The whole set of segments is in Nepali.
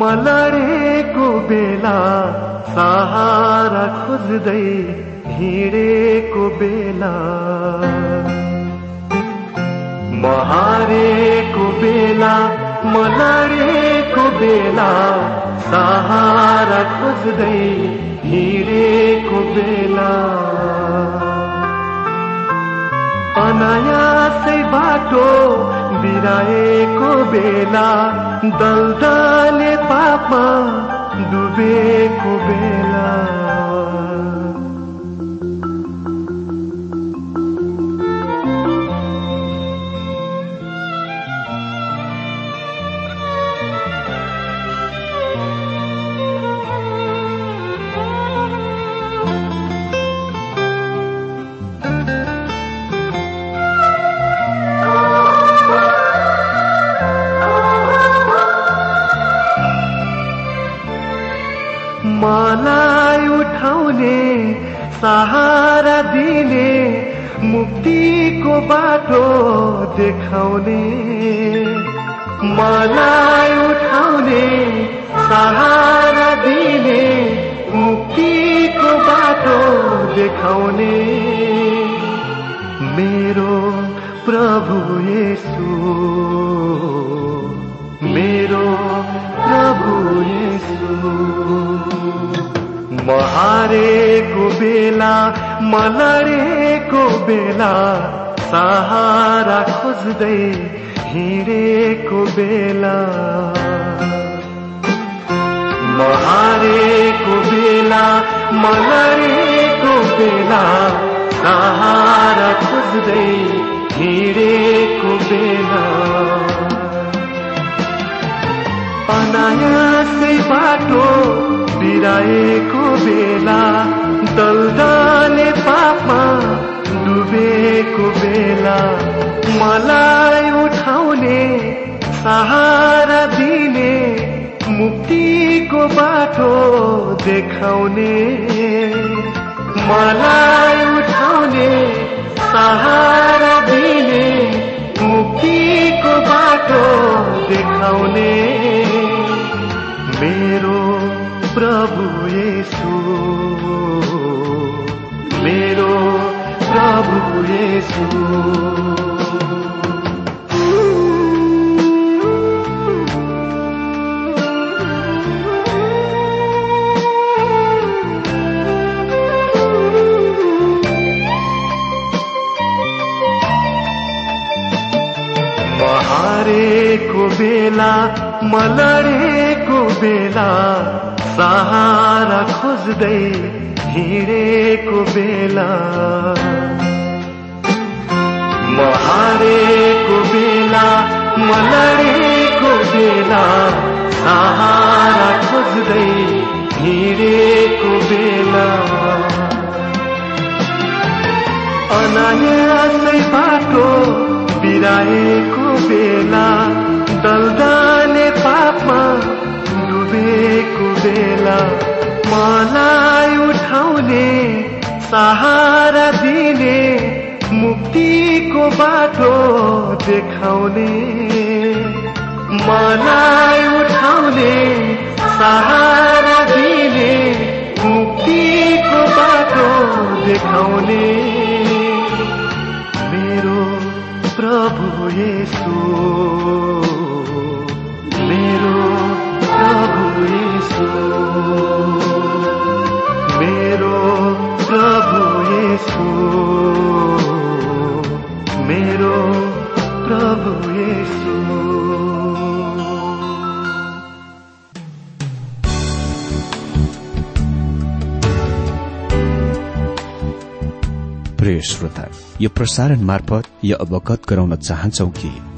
मलडेको बेला सहारा खोज्दै हिँडेको बेला। महारेको बेला मलडेको बेला सहारा खोज्दै हिँडेको बेला। अनायासै बाटो बिराएको बेला दलदले पापमा महारेको बेला मलडेको बेला सहारा खोज्दै हिँडेको बेला। महारेको बेला मलडेको बेला सहारा खोज्दै हिँडेको बेला। अनायासै बाटो बिराएको बेला दलदले पापमा डुबेको बेला मलाई उठाउने सहारा दिने मुक्तिको बाटो देखाउने। मलाई उठाउने खोज्दै हिँडेको बेला। महारेको बेला मलडेको बेला। सहारा खोज्दै हिँडेको बेला। अनायासै बाटो बिराएको बेला। दलदले पापमा डुबेको बेला। मलाई उठाउने सहारा दिने मुक्तिको बाटो देखाउने। मलाई उठाउने सहारा दिने मुक्तिको बाटो देखाउने। मेरो प्रभु येसु मेरो श्रोता यो प्रसारण मार्फत यो अवगत गराउन चाहन्छौ कि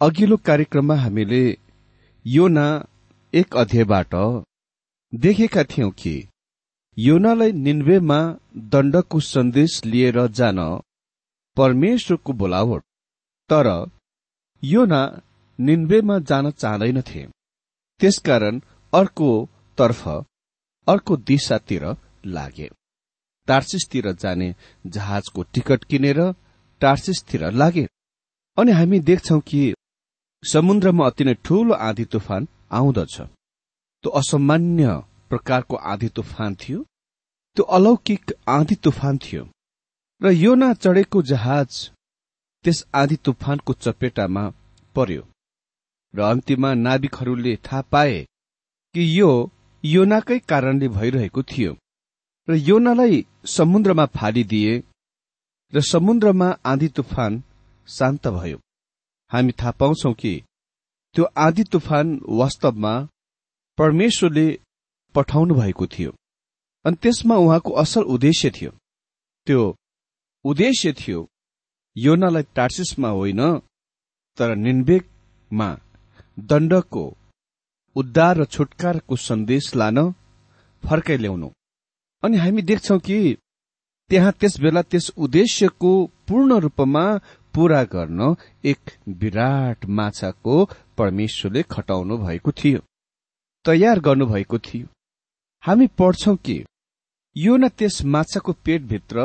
अघिल्लो कार्यक्रममा हामीले योना एक अध्यायबाट देखेका थियौं कि योनालाई निन्वेमा दण्डको सन्देश लिएर जान परमेश्वरको बोलावट तर योना निन्वेमा जान चाहँदैनथे त्यसकारण अर्को तर्फ अर्को दिशातिर लागे। टार्सिसतिर जाने जहाजको टिकट किनेर टार्सिसतिर लागे। अनि हामी देख्छौ कि समुद्रमा अति नै ठूलो आँधी तुफान आउँदछ। त्यो असामान्य प्रकारको आँधी तुफान थियो। त्यो अलौकिक आँधी तुफान थियो। र योना चढेको जहाज त्यस आँधी तुफानको चपेटामा पर्यो। र अन्तिममा नाविकहरूले थाहा पाए कि यो योनाकै कारणले भइरहेको थियो। र योनालाई समुद्रमा फालिदिए र समुद्रमा आँधी तुफान शान्त भयो। हामी थाहा पाउँछौ कि त्यो आँधी तुफान वास्तवमा परमेश्वरले पठाउनु भएको थियो। अनि त्यसमा उहाँको असल उद्देश्य थियो। त्यो उद्देश्य थियो योनालाई टार्सिसमा होइन तर निन्वेकमा दण्डको उद्धार र छुटकारको सन्देश लान फर्काइ ल्याउनु अनि हामी देख्छौ कि त्यहाँ त्यस बेला त्यस उद्देश्यको पूर्ण रूपमा पूरा गर्न एक विराट माछाको परमेश्वरले खटाउनु भएको थियो तयार गर्नुभएको थियो। हामी पढ्छौ कि यो न त्यस माछाको पेटभित्र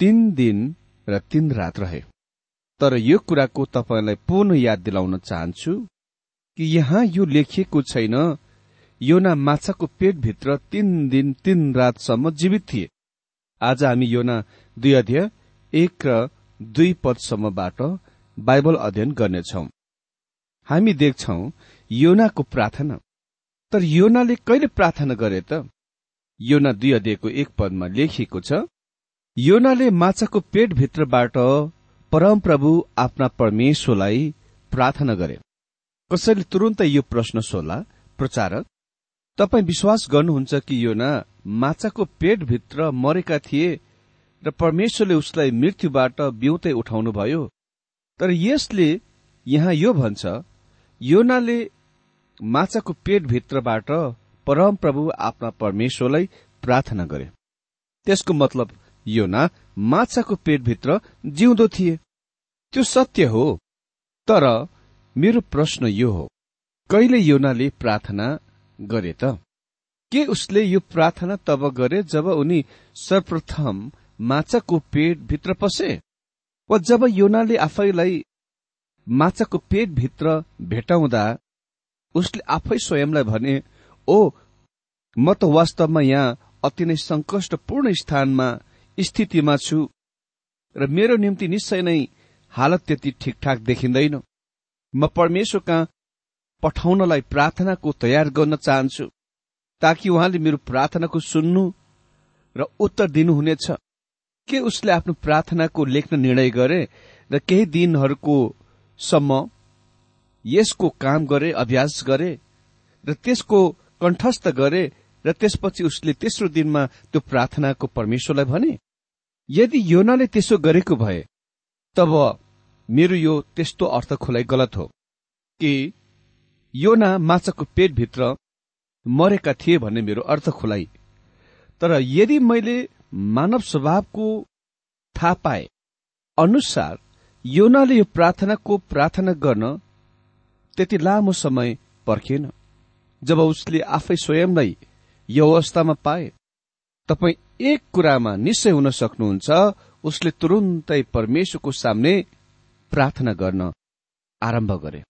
तीन दिन र तीन रात रहे तर यो कुराको तपाईँलाई पुनः याद दिलाउन चाहन्छु कि यहाँ यो लेखिएको छैन योना माछाको पेटभित्र तीन दिन तीन रातसम्म जीवित थिए। आज हामी योना दुई अध्यय एक र दुई पदसम्मबाट बाइबल अध्ययन गर्नेछौ। हामी देख्छौ योनाको प्रार्थना। तर योनाले कहिले प्रार्थना गरे त? योना दुई अध्ययको एक पदमा लेखिएको छ योनाले माछाको पेटभित्रबाट परमप्रभु आफ्ना परमेश्वरलाई प्रार्थना गरे। कसैले तुरन्तै यो प्रश्न सोला प्रचारक तपाईँ विश्वास गर्नुहुन्छ कि योना माछाको पेटभित्र मरेका थिए र परमेश्वरले उसलाई मृत्युबाट बिउतै उठाउनुभयो। तर यसले यहाँ यो भन्छ योनाले माछाको पेटभित्रबाट परमप्रभु आफ्ना परमेश्वरलाई प्रार्थना गरे। त्यसको मतलब योना माछाको पेटभित्र जिउँदो थिए। त्यो सत्य हो तर मेरो प्रश्न यो हो कहिले योनाले प्रार्थना गरे त? के उसले यो प्रार्थना तब गरे जब उनी सर्वप्रथम माछाको पेट भित्र पसे वा जब योनाले आफैलाई माछाको पेटभित्र भेटाउँदा उसले आफै स्वयंलाई भने ओ म त वास्तवमा यहाँ अति नै संकष्टपूर्ण स्थानमा स्थितिमा छु र मेरो निम्ति निश्चय नै हालत त्यति ठिकठाक देखिँदैन। म परमेश्वर कहाँ पठाउनलाई प्रार्थनाको तयार गर्न चाहन्छु ताकि उहाँले मेरो प्रार्थनाको सुन्नु र उत्तर दिनुहुनेछ। के उसले आफ्नो प्रार्थनाको लेख्न निर्णय गरे र केही दिनहरूको सम्म यसको काम गरे अभ्यास गरे र त्यसको कण्ठस्थ गरे र त्यसपछि उसले तेस्रो दिनमा त्यो प्रार्थनाको परमेश्वरलाई भने यदि योनाले त्यसो गरेको भए तब मेरो यो त्यस्तो अर्थ खुलाइ गलत हो कि योना माछाको पेटभित्र मरेका थिए भन्ने मेरो अर्थ खुलाइ। तर यदि मैले मानव स्वभावको थाहा पाए अनुसार योनाले यो प्रार्थनाको प्रार्थना गर्न त्यति लामो समय पर्खिएन जब उसले आफै स्वयंलाई यो अवस्थामा पाए तपाईँ एक कुरामा निश्चय हुन सक्नुहुन्छ उसले तुरुन्तै परमेश्वरको सामने प्रार्थना गर्न आरम्भ गरे।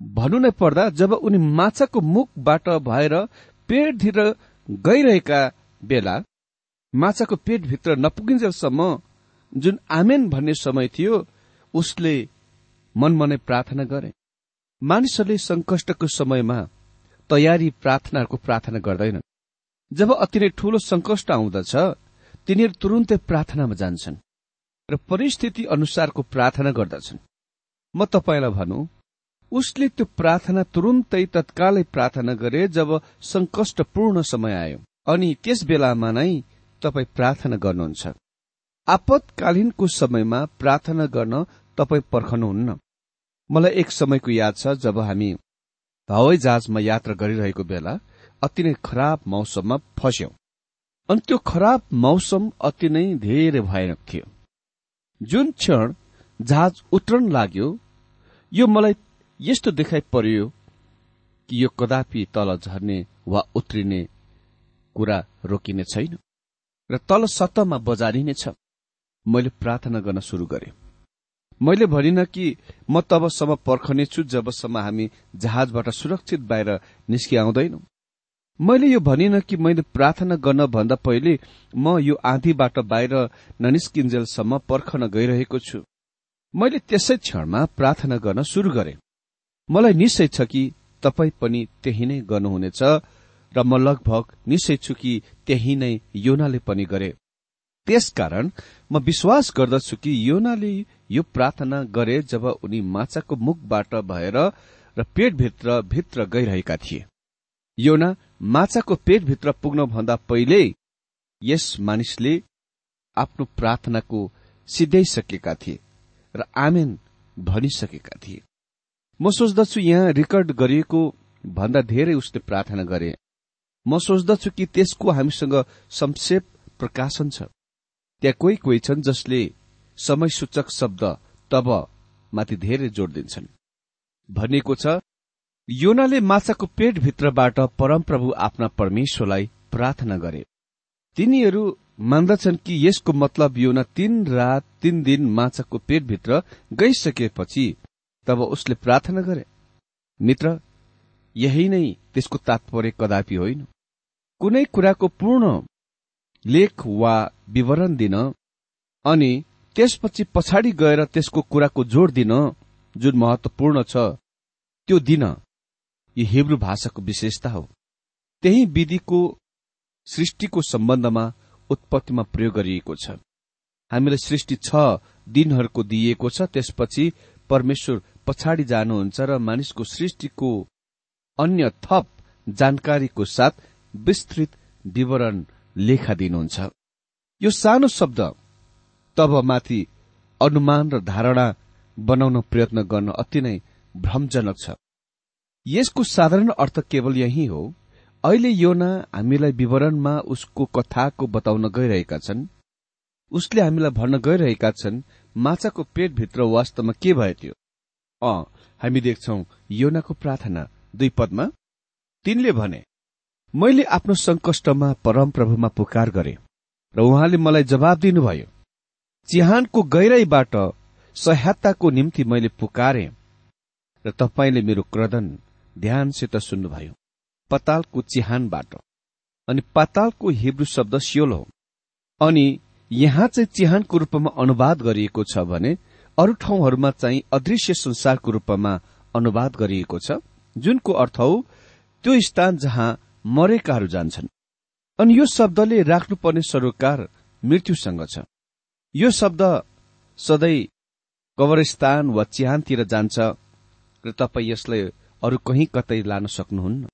भन्नु नै पर्दा जब उनी माछाको मुखबाट भएर पेटतिर गइरहेका बेला माछाको पेटभित्र नपुगिन्जेलसम्म जुन आमेन भन्ने समय थियो उसले मनमनै प्रार्थना गरे। मानिसहरूले संकष्टको समयमा तयारी प्रार्थनाहरूको प्रार्थना गर्दैनन्। जब अति नै ठूलो संकष्ट आउँदछ तिनीहरू तुरुन्तै प्रार्थनामा जान्छन् र परिस्थिति अनुसारको प्रार्थना गर्दछन्। म तपाईँलाई भनौँ उसले त्यो प्रार्थना तुरुन्तै तत्कालै प्रार्थना गरे जब संकष्टपूर्ण समय आयो। अनि त्यस बेलामा नै तपाईँ प्रार्थना गर्नुहुन्छ। आपतकालीनको समयमा प्रार्थना गर्न तपाईँ पर्खनुहुन्न। मलाई एक समयको याद छ जब हामी हवाई जहाजमा यात्रा गरिरहेको बेला अति नै खराब मौसममा फस्यौं। अनि त्यो खराब मौसम अति नै धेरै भयानक थियो। जुन क्षण जहाज उत्रन लाग्यो यो मलाई यस्तो देखाइ पर्यो कि यो कदापि तल झर्ने वा उत्रिने कुरा रोकिने छैन। र तल सतहमा बजारिनेछ मैले प्रार्थना गर्न सुरु गरे। मैले भनिन कि म तबसम्म पर्खनेछु जबसम्म हामी जहाजबाट सुरक्षित बाहिर निस्किआउँदैनौ। मैले यो भनिन कि मैले प्रार्थना गर्न भन्दा पहिले म यो आँधीबाट बाहिर ननिस्किन्जेलसम्म पर्खन गइरहेको छु। मैले त्यसै क्षणमा प्रार्थना गर्न सुरु गरे। मलाई निश्चय छ कि तपाई पनि त्यही नै गर्नुहुनेछ र म लगभग निश्चय छु कि त्यही नै योनाले पनि गरे। त्यसकारण म विश्वास गर्दछु कि योनाले यो प्रार्थना गरे जब उनी माछाको मुखबाट भएर र पेटभित्र भित्र गइरहेका थिए। योना माछाको पेटभित्र पुग्नभन्दा पहिले यस मानिसले आफ्नो प्रार्थनाको सिध्याइसकेका थिए र आमेन भनिसकेका थिए। म सोच्दछु यहाँ रेकर्ड गरिएको भन्दा धेरै उसले प्रार्थना गरे। म सोच्दछु कि त्यसको हामीसँग संक्षेप प्रकाशन छ। त्यहाँ कोही कोही छन् जसले समय सूचक शब्द तब माथि धेरै जोड दिन्छन्। भनिएको छ योनाले माछाको पेटभित्रबाट परमप्रभु आफ्ना परमेश्वरलाई प्रार्थना गरे। तिनीहरू मान्दछन् कि यसको मतलब योना तीन रात तीन दिन माछाको पेटभित्र गइसकेपछि तब उसले प्रार्थना गरे। मित्र यही नै त्यसको तात्पर्य कदापि होइन। कुनै कुराको पूर्ण लेख वा विवरण दिन अनि त्यसपछि पछाडि गएर त्यसको कुराको जोड दिन जुन महत्वपूर्ण छ त्यो दिन यो हिब्रू भाषाको विशेषता हो। त्यही विधिको सृष्टिको सम्बन्धमा उत्पत्तिमा प्रयोग गरिएको छ। हामीलाई सृष्टि छ दिनहरूको दिइएको छ त्यसपछि परमेश्वर पछाडि जानुहुन्छ र मानिसको सृष्टिको अन्य थप जानकारीको साथ विस्तृत विवरण लेखा दिनुहुन्छ। यो सानो शब्द तब माथि अनुमान र धारणा बनाउन प्रयत्न गर्न अति नै भ्रमजनक छ। यसको साधारण अर्थ केवल यही हो अहिले योना हामीलाई विवरणमा उसको कथाको बताउन गइरहेका छन्। उसले हामीलाई भन्न गइरहेका छन् माछाको पेटभित्र वास्तवमा के भयो त्यो? अ हामी देख्छौ योनाको प्रार्थना दुई पदमा। तिनले भने मैले आफ्नो संकष्टमा परमप्रभुमा पुकार गरे र उहाँले मलाई जवाब दिनुभयो चिहानको गहिराईबाट सहायताको निम्ति मैले पुकारे र तपाईँले मेरो क्रदन ध्यानसित सुन्नुभयो पतालको चिहानबाट। अनि पातालको हिब्रू शब्द सियोल। हो अनि यहाँ चाहिँ चिहानको रूपमा अनुवाद गरिएको छ भने अरू ठाउँहरूमा चाहिँ अदृश्य संसारको रूपमा अनुवाद गरिएको छ। जुनको अर्थ हो त्यो स्थान जहाँ मरेकाहरू जान्छन्। अनि यो शब्दले राख्नुपर्ने सरोकार मृत्युसँग छ। यो शब्द सधैँ कवरस्थान वा चिहानतिर जान्छ र तपाईँ यसलाई अरू कहीँ कतै लान सक्नुहुन्न।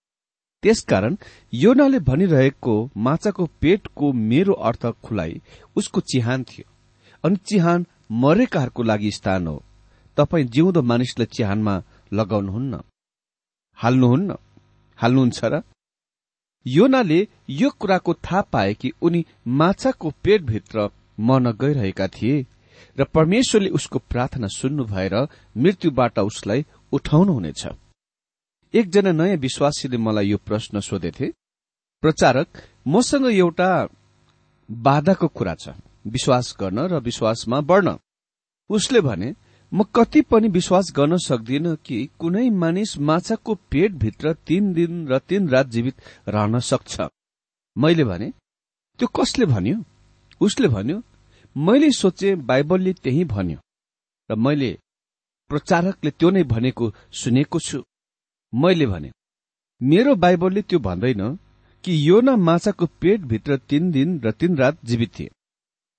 त्यसकारण योनाले भनिरहेको माछाको पेटको मेरो अर्थ खुलाई उसको चिहान थियो। अनि चिहान मरेकाहरूको लागि स्थान हो। तपाईँ जिउँदो मानिसलाई चिहानमा लगाउनुहुन्न। हाल्नुहुन्न। हाल्नुहुन्छ र योनाले यो कुराको थाहा पाए कि उनी माछाको पेटभित्र मन गइरहेका थिए र परमेश्वरले उसको प्रार्थना सुन्नु भएर मृत्युबाट उसलाई उठाउनुहुनेछ। एकजना नयाँ विश्वासीले मलाई यो प्रश्न सोधेथे प्रचारक मसँग एउटा बाधाको कुरा छ। विश्वास गर्न र विश्वासमा बढ्न। उसले भने म कति पनि विश्वास गर्न सक्दिन कि कुनै मानिस माछाको पेटभित्र तीन दिन र तीन रात जीवित रहन सक्छ। मैले भने त्यो कसले भन्यो? उसले भन्यो मैले सोचे बाइबलले त्यही भन्यो। र मैले प्रचारकले त्यो नै भनेको सुनेको छु। मैले भने मेरो बाइबलले त्यो भन्दैन कि यो न माछाको पेटभित्र तीन दिन र तीन रात जीवित थिए।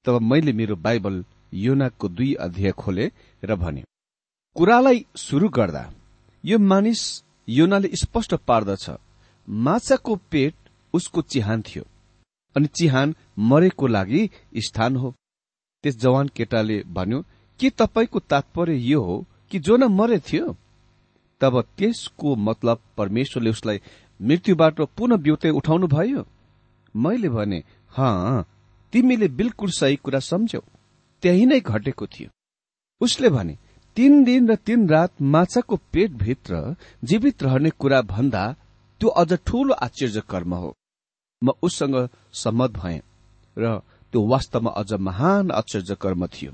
तब मैले मेरो बाइबल योनाको दुई अध्याय खोले र भने कुरालाई सुरु गर्दा यो मानिस योनाले स्पष्ट पार्दछ माछाको पेट उसको चिहान थियो अनि चिहान मरेको लागि स्थान हो। त्यस जवान केटाले भन्यो के तपाईँको तात्पर्य यो हो कि जोना मरे थियो? तब त्यसको मतलब परमेश्वरले उसलाई मृत्युबाट पुनः बिउते उठाउनु भयो मैले भने हाँ तिमीले बिल्कुल सही कुरा सम्झ्यौ। त्यही नै घटेको थियो। उसले भने तीन दिन र तीन रात माछाको पेटभित्र जीवित रहने कुरा भन्दा त्यो अझ ठूलो आश्चर्य कर्म हो। म उससँग सहमत भएँ र त्यो वास्तवमा अझ महान आश्चर्य कर्म थियो।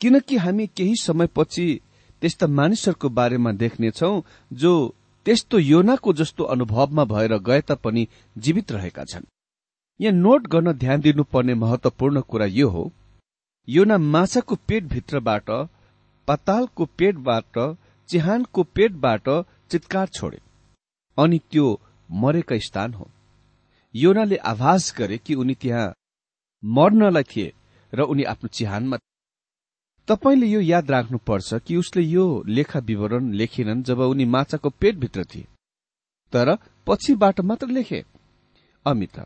किनकि हामी केही समयपछि त्यस्ता मानिसहरूको बारेमा देख्नेछौ जो त्यस्तो योनाको जस्तो अनुभवमा भएर गए तापनि जीवित रहेका छन्। यहाँ नोट गर्न ध्यान दिनुपर्ने महत्वपूर्ण कुरा यो हो योना माछाको पेटभित्रबाट पातालको पेटबाट चिहानको पेटबाट चितकार छोडे। अनि त्यो मरेका स्थान हो। योनाले आभास गरे कि उनी त्यहाँ मर्नलाई थिए र उनी आफ्नो चिहानमा तपाईँले यो याद राख्नुपर्छ कि उसले यो लेखा विवरण लेखेनन् जब उनी माछाको पेटभित्र थिए। तर पछिबाट मात्र लेखे। अमिता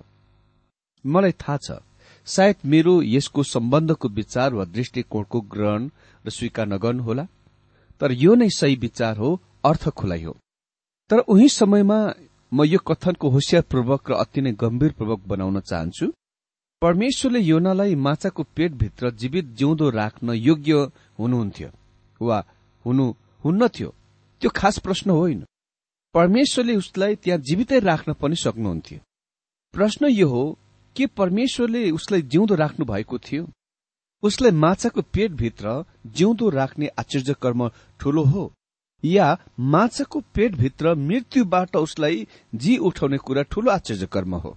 मलाई थाहा छ सायद मेरो यसको सम्बन्धको विचार वा दृष्टिकोणको ग्रहण र स्वीकार नगर्नुहोला तर यो नै सही विचार हो अर्थ खुलाइ हो। तर उही समयमा म यो कथनको होसियारपूर्वक र अति नै गम्भीरपूर्वक बनाउन चाहन्छु। परमेश्वरले योनालाई माछाको पेटभित्र जीवित जिउँदो राख्न योग्य हुनुहुन्थ्यो वा हुनु हुन्न थियो त्यो खास प्रश्न होइन। परमेश्वरले उसलाई त्यहाँ जीवितै राख्न पनि सक्नुहुन्थ्यो। प्रश्न यो हो के परमेश्वरले उसलाई जिउँदो राख्नु भएको थियो? उसलाई माछाको पेटभित्र जिउँदो राख्ने आश्चर्य कर्म ठूलो हो या माछाको पेटभित्र मृत्युबाट उसलाई जी उठाउने कुरा ठूलो आश्चर्य कर्म हो?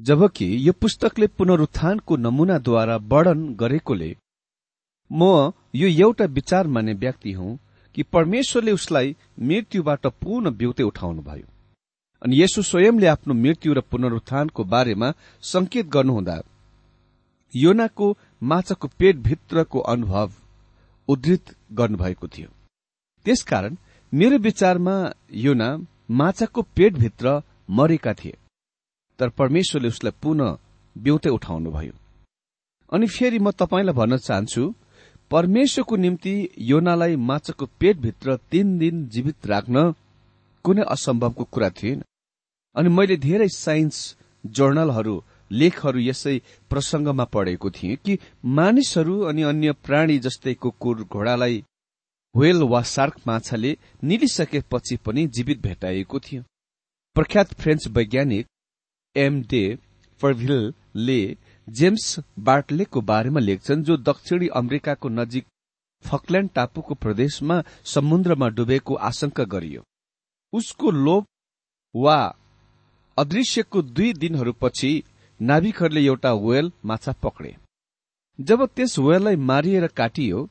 जबकि यो पुस्तकले पुनरुत्थानको नमूनाद्वारा वर्णन गरेकोले म यो एउटा विचार मान्ने व्यक्ति हुँ कि परमेश्वरले उसलाई मृत्युबाट पूर्ण बिउते उठाउनुभयो। अनि यसो स्वयंले आफ्नो मृत्यु र पुनरुत्थानको बारेमा संकेत गर्नुहुँदा योनाको माछाको पेटभित्रको अनुभव उद्धृत गर्नुभएको थियो। त्यसकारण मेरो विचारमा योना माछाको पेटभित्र मरेका थिए तर परमेश्वरले उसलाई पुनः बिउते उठाउनुभयो। अनि फेरि म तपाईँलाई भन्न चाहन्छु परमेश्वरको निम्ति योनालाई माछाको पेटभित्र तीन दिन जीवित राख्न कुनै असम्भवको कुरा थिएन। अनि मैले धेरै साइन्स जर्नलहरू लेखहरू यसै प्रसंगमा पढेको थिएँ कि मानिसहरू अनि अन्य प्राणी जस्तै कुकुर घोडालाई व्हेल वा सार्क माछाले निलिसकेपछि पनि जीवित भेटाइएको थियो। प्रख्यात फ्रेन्च वैज्ञानिक एम डे फर्भिलले जेम्स बार्टलेको बारेमा लेख्छन् जो दक्षिणी अमेरिकाको नजिक फकल्याण्ड टापुको प्रदेशमा समुद्रमा डुबेको आशंका गरियो। उसको लोभ वा अदृश्यको दुई दिनहरूपछि नाविकहरूले एउटा वेल माछा पक्रे जब त्यस वेललाई मारिएर काटियो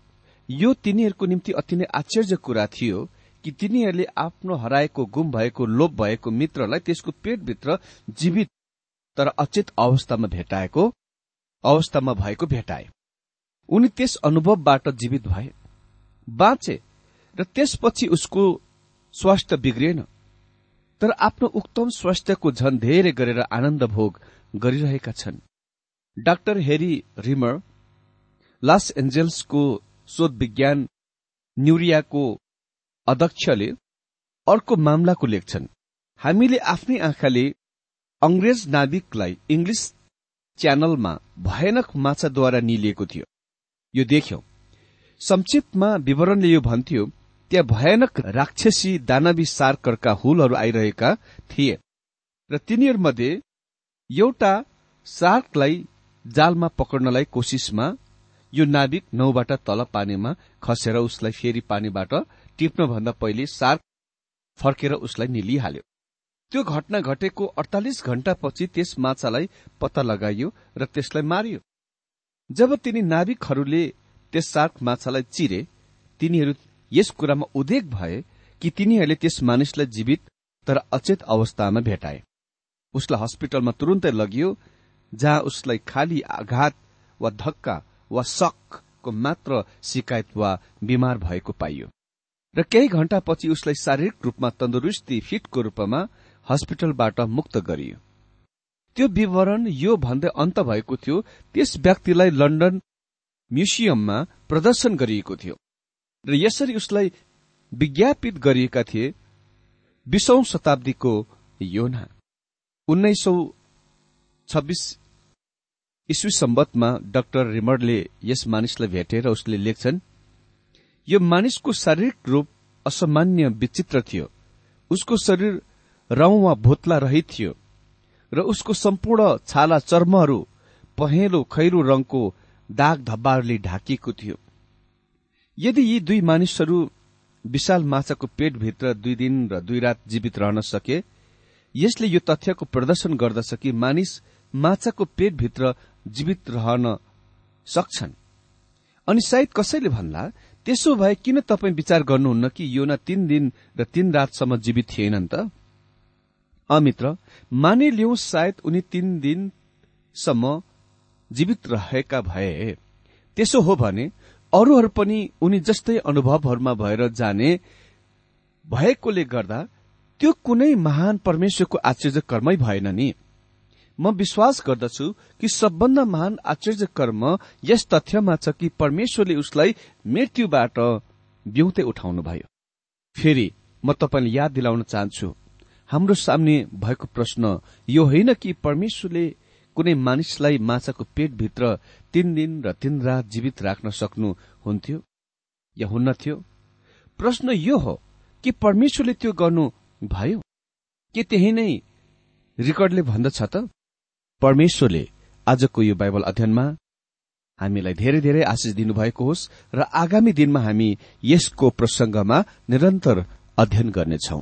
यो तिनीहरूको निम्ति अति नै आश्चर्य कुरा थियो कि तिनीहरूले आफ्नो हराएको गुम भएको लोप भएको मित्रलाई त्यसको पेटभित्र जीवित तर अचेत अवस्थामा भेटाएको अवस्थामा भएको भेटाए। उनी त्यस अनुभवबाट जीवित भए। बाँचे र त्यसपछि उसको स्वास्थ्य बिग्रिएन। तर आफ्नो उक्तम स्वास्थ्यको झन धेरै गरेर आनन्द भोग गरिरहेका छन्। डाक्टर हेरी रिमर लस एन्जेल्सको शोध विज्ञान न्युरियाको अध्यक्षले अर्को मामलाको लेख्छन् हामीले आफ्नै आँखाले अंग्रेज नाविकलाई इङ्ग्लिस च्यानलमा भयानक माछाद्वारा निलिएको थियो। यो देख्यौं। संक्षिप्तमा विवरणले यो भन्थ्यो त्यहाँ भयानक राक्षसी दानवी सार्करका हुलहरू आइरहेका थिए र तिनीहरूमध्ये एउटा सार्कलाई जालमा पक्रनलाई कोसिसमा यो नाविक नौबाट तल पानीमा खसेर उसलाई फेरि पानीबाट टिप्नभन्दा पहिले सार्क फर्केर उसलाई निलिहाल्यो। त्यो घटना घटेको अडतालिस घण्टापछि त्यस माछालाई पत्ता लगाइयो र त्यसलाई मारियो। जब तिनी नाविकहरूले त्यस सार्क माछालाई चिरे तिनीहरू यस कुरामा उदेक भए कि तिनीहरूले त्यस मानिसलाई जीवित तर अचेत अवस्थामा भेटाए। उसलाई हस्पिटलमा तुरुन्तै लगियो जहाँ उसलाई खाली आघात वा धक्का वा सकको मात्र शिकायत वा बिमार भएको पाइयो। र केही घण्टापछि उसलाई शारीरिक रूपमा तन्दुरुस्ती फिटको रूपमा हस्पिटलबाट मुक्त गरियो। त्यो विवरण यो भन्दै अन्त भएको थियो त्यस व्यक्तिलाई लन्डन म्युसियममा प्रदर्शन गरिएको थियो। र यसरी उसलाई विज्ञापित गरिएका थिए बिसौं शताब्दीको योना। उन्नाइसौ छब्बीस इस्वी सम्बतमा डाक्टर रिमरले यस मानिसलाई भेटेर उसले लेख्छन् यो मानिसको शारीरिक रूप असामान्य विचित्र थियो। उसको शरीर रौं वा भुत्ला रहित थियो र उसको सम्पूर्ण छाला चर्महरू पहेँलो खैरो रंगको दाग धब्बाहरूले ढाकिएको थियो। यदि यी दुई मानिसहरू विशाल माछाको पेटभित्र दुई दिन र दुई रात जीवित रहन सके यसले यो तथ्यको प्रदर्शन गर्दछ कि मानिस माछाको पेटभित्र जीवित रहन सक्छन्। अनि सायद कसैले भन्ला त्यसो भए किन तपाईँ विचार गर्नुहुन्न कि योना तीन दिन र तीन रातसम्म जीवित थिएनन् त? अमित्र मानिलिउ सायद उनी तीन दिनसम्म जीवित रहेका भए। त्यसो हो भने अरूहरू पनि उनी जस्तै अनुभवहरूमा भएर जाने भएकोले गर्दा त्यो कुनै महान परमेश्वरको आश्चर्य कर्मै भएन नि। म विश्वास गर्दछु कि सबभन्दा महान आश्चर्य कर्म यस तथ्यमा छ कि परमेश्वरले उसलाई मृत्युबाट बिउते उठाउनु भयो। फेरि म तपाईँलाई याद दिलाउन चाहन्छु। हाम्रो सामने भएको प्रश्न यो होइन कि परमेश्वरले कुनै मानिसलाई माछाको पेटभित्र तीन दिन र तीन रात जीवित राख्न सक्नुहुन्थ्यो या हुन्न थियो प्रश्न यो हो कि परमेश्वरले त्यो गर्नु भयो? के त्यही नै रेकर्डले भन्दछ त? परमेश्वरले आजको यो बाइबल अध्ययनमा हामीलाई धेरै धेरै आशिष दिनुभएको होस् र आगामी दिनमा हामी यसको प्रसंगमा निरन्तर अध्ययन गर्नेछौं।